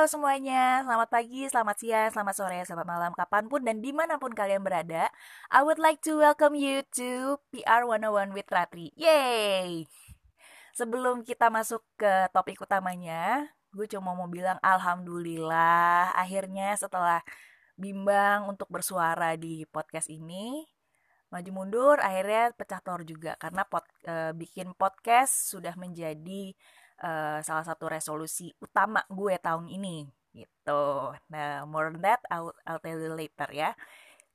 Halo semuanya, selamat pagi, selamat siang, selamat sore, selamat malam, kapan pun dan di mana pun kalian berada. I would like to welcome you to PR 101 with Ratri. Yay! Sebelum kita masuk ke topik utamanya, gue cuma mau bilang Alhamdulillah akhirnya setelah bimbang untuk bersuara di podcast ini, maju mundur akhirnya pecah telur juga karena pod, e, bikin podcast sudah menjadi uh, salah satu resolusi utama gue tahun ini gitu. Nah, more than that I'll, I'll tell you later ya.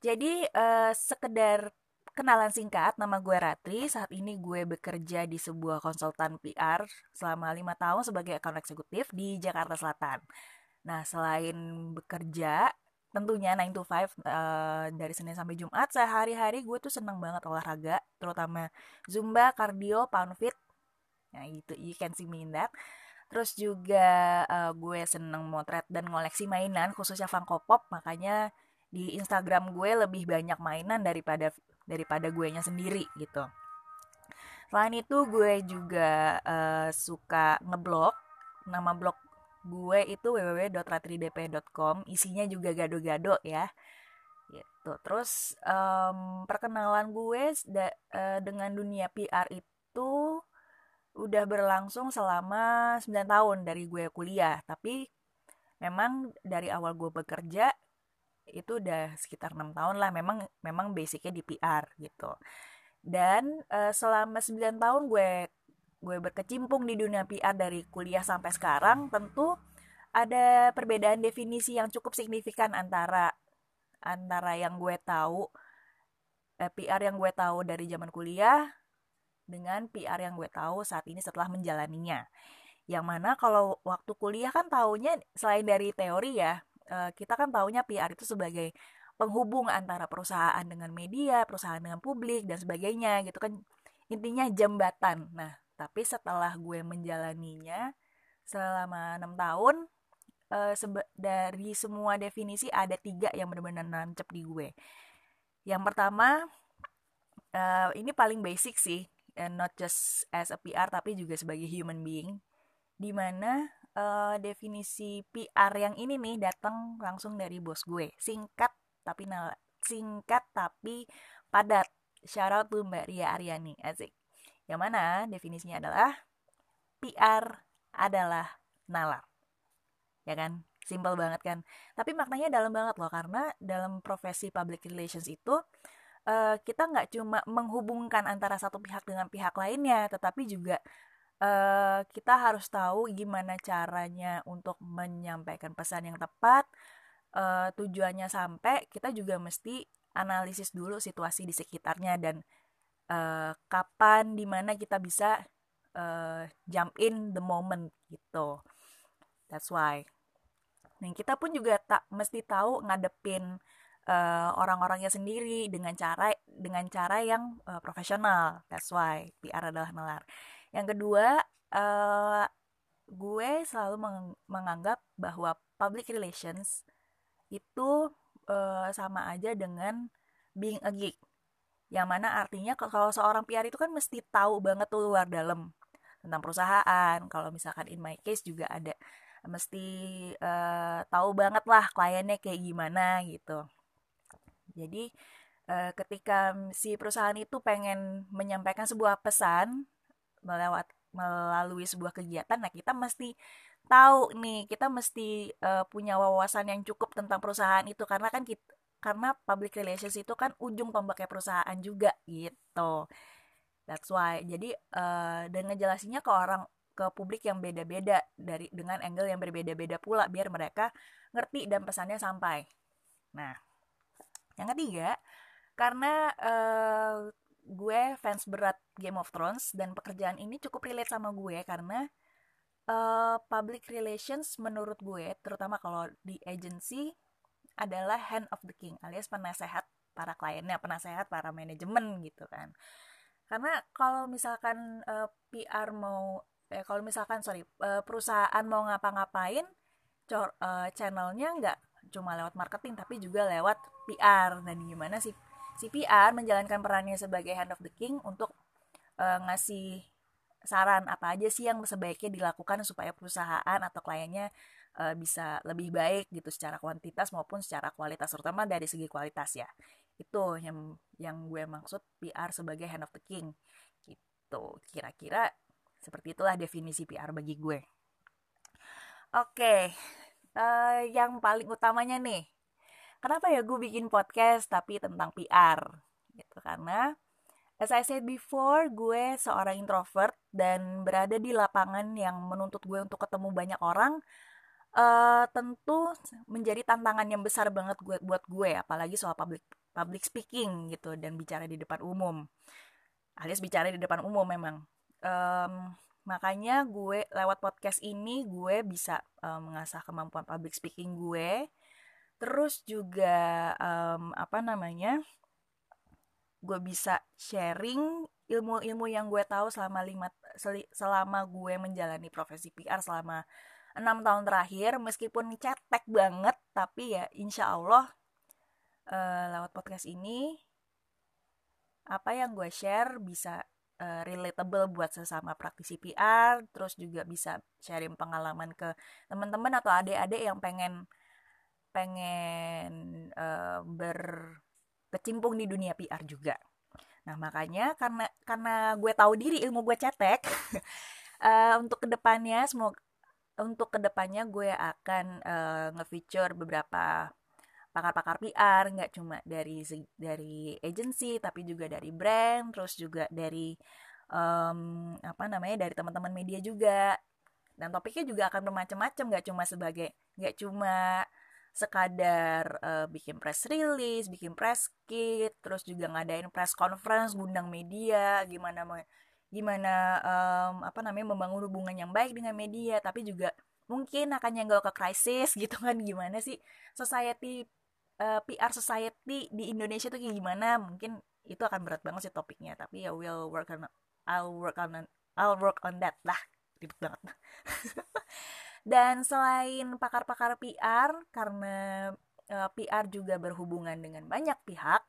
Jadi uh, sekedar kenalan singkat, nama gue Ratri. Saat ini gue bekerja di sebuah konsultan PR selama lima tahun sebagai account eksekutif di Jakarta Selatan. Nah, selain bekerja, tentunya 9 to 5 uh, dari Senin sampai Jumat, sehari-hari gue tuh seneng banget olahraga, terutama Zumba, cardio, pound fit, Nah, itu you can see me in that. Terus juga uh, gue seneng motret dan ngoleksi mainan, khususnya Funko Pop, makanya di Instagram gue lebih banyak mainan daripada daripada gue nya sendiri gitu. Selain itu gue juga uh, suka ngeblog. Nama blog gue itu www.ratridp.com. Isinya juga gado-gado ya. Gitu. Terus um, perkenalan gue uh, dengan dunia PR itu udah berlangsung selama 9 tahun dari gue kuliah. Tapi memang dari awal gue bekerja itu udah sekitar enam tahun lah. Memang memang basicnya di PR gitu. Dan uh, selama 9 tahun gue gue berkecimpung di dunia PR dari kuliah sampai sekarang tentu ada perbedaan definisi yang cukup signifikan antara antara yang gue tahu eh, PR yang gue tahu dari zaman kuliah dengan PR yang gue tahu saat ini setelah menjalaninya. Yang mana kalau waktu kuliah kan taunya selain dari teori ya, eh, kita kan taunya PR itu sebagai penghubung antara perusahaan dengan media, perusahaan dengan publik dan sebagainya gitu kan intinya jembatan. Nah, tapi setelah gue menjalaninya selama enam tahun eh, dari semua definisi ada tiga yang benar-benar nancep di gue. Yang pertama uh, ini paling basic sih and not just as a PR tapi juga sebagai human being di mana uh, definisi PR yang ini nih datang langsung dari bos gue. Singkat tapi nal singkat tapi padat. Shout out to Mbak Ria Aryani asik. Yang mana definisinya adalah PR adalah nalar. Ya kan? Simple banget kan? Tapi maknanya dalam banget loh karena dalam profesi public relations itu uh, kita nggak cuma menghubungkan antara satu pihak dengan pihak lainnya, tetapi juga uh, kita harus tahu gimana caranya untuk menyampaikan pesan yang tepat. Uh, tujuannya sampai kita juga mesti analisis dulu situasi di sekitarnya dan uh, kapan di mana kita bisa uh, jump in the moment gitu. That's why. Nah, kita pun juga tak mesti tahu ngadepin uh, orang-orangnya sendiri dengan cara dengan cara yang uh, profesional. That's why PR adalah nalar. Yang kedua, uh, gue selalu meng menganggap bahwa public relations itu uh, sama aja dengan being a geek. Yang mana artinya kalau seorang PR itu kan mesti tahu banget tuh luar dalam tentang perusahaan. Kalau misalkan in my case juga ada mesti uh, tahu banget lah kliennya kayak gimana gitu. Jadi uh, ketika si perusahaan itu pengen menyampaikan sebuah pesan melewat melalui sebuah kegiatan, nah kita mesti tahu nih, kita mesti uh, punya wawasan yang cukup tentang perusahaan itu karena kan kita karena public relations itu kan ujung tombaknya perusahaan juga gitu. That's why. Jadi uh, dan ngejelasinnya ke orang ke publik yang beda-beda dari dengan angle yang berbeda-beda pula biar mereka ngerti dan pesannya sampai. Nah, yang ketiga, karena uh, gue fans berat Game of Thrones dan pekerjaan ini cukup relate sama gue karena uh, public relations menurut gue, terutama kalau di agency adalah hand of the king alias penasehat para kliennya, penasehat para manajemen gitu kan. Karena kalau misalkan uh, PR mau eh kalau misalkan sorry uh, perusahaan mau ngapa-ngapain uh, channelnya nggak cuma lewat marketing tapi juga lewat PR dan gimana sih? Si PR menjalankan perannya sebagai hand of the king untuk uh, ngasih saran apa aja sih yang sebaiknya dilakukan supaya perusahaan atau kliennya uh, bisa lebih baik gitu secara kuantitas maupun secara kualitas terutama dari segi kualitas ya. Itu yang yang gue maksud PR sebagai hand of the king. Gitu. Kira-kira seperti itulah definisi PR bagi gue. Oke uh, yang paling utamanya nih kenapa ya gue bikin podcast tapi tentang PR gitu karena As I said before, gue seorang introvert dan berada di lapangan yang menuntut gue untuk ketemu banyak orang. Uh, tentu menjadi tantangan yang besar banget gue buat gue, apalagi soal public public speaking gitu dan bicara di depan umum. Alias bicara di depan umum memang. Um, makanya gue lewat podcast ini gue bisa um, mengasah kemampuan public speaking gue. Terus juga um, apa namanya? gue bisa sharing ilmu-ilmu yang gue tahu selama lima selama gue menjalani profesi PR selama enam tahun terakhir meskipun cetek banget tapi ya insya Allah uh, lewat podcast ini apa yang gue share bisa uh, relatable buat sesama praktisi PR terus juga bisa sharing pengalaman ke teman-teman atau adik-adik yang pengen pengen uh, ber kecimpung di dunia PR juga. Nah makanya karena karena gue tahu diri ilmu gue cetek, uh, untuk ke depannya semoga untuk ke depannya gue akan uh, nge-feature beberapa pakar-pakar PR nggak cuma dari dari agency tapi juga dari brand terus juga dari um, apa namanya dari teman-teman media juga. Dan topiknya juga akan bermacam-macam nggak cuma sebagai nggak cuma sekadar uh, bikin press release, bikin press kit, terus juga ngadain press conference, gundang media, gimana gimana um, apa namanya membangun hubungan yang baik dengan media, tapi juga mungkin akan nyenggol ke krisis gitu kan gimana sih? Society uh, eh, PR society di Indonesia tuh kayak gimana? Mungkin itu akan berat banget sih topiknya, tapi ya we'll work on I'll work on I'll work on that lah ribet banget Dan selain pakar-pakar PR, karena uh, eh, PR juga berhubungan dengan banyak pihak,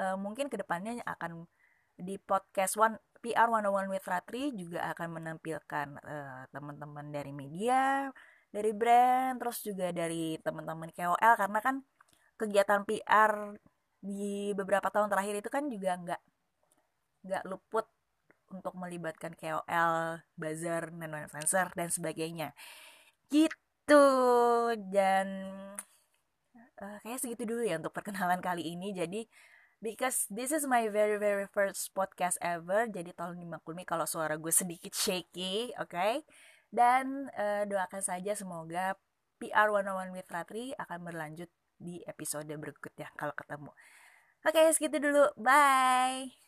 uh, mungkin ke depannya akan di podcast One PR 101 with Ratri juga akan menampilkan uh, teman-teman dari media, dari brand, terus juga dari teman-teman KOL karena kan kegiatan PR di beberapa tahun terakhir itu kan juga nggak nggak luput untuk melibatkan KOL, buzzer, nano influencer dan sebagainya. Gitu. Dan uh, kayak segitu dulu ya untuk perkenalan kali ini. Jadi because this is my very very first podcast ever jadi tolong dimaklumi kalau suara gue sedikit shaky oke? Okay? dan uh, doakan saja semoga PR 101 with Ratri akan berlanjut di episode berikutnya kalau ketemu. Oke segitu dulu. Bye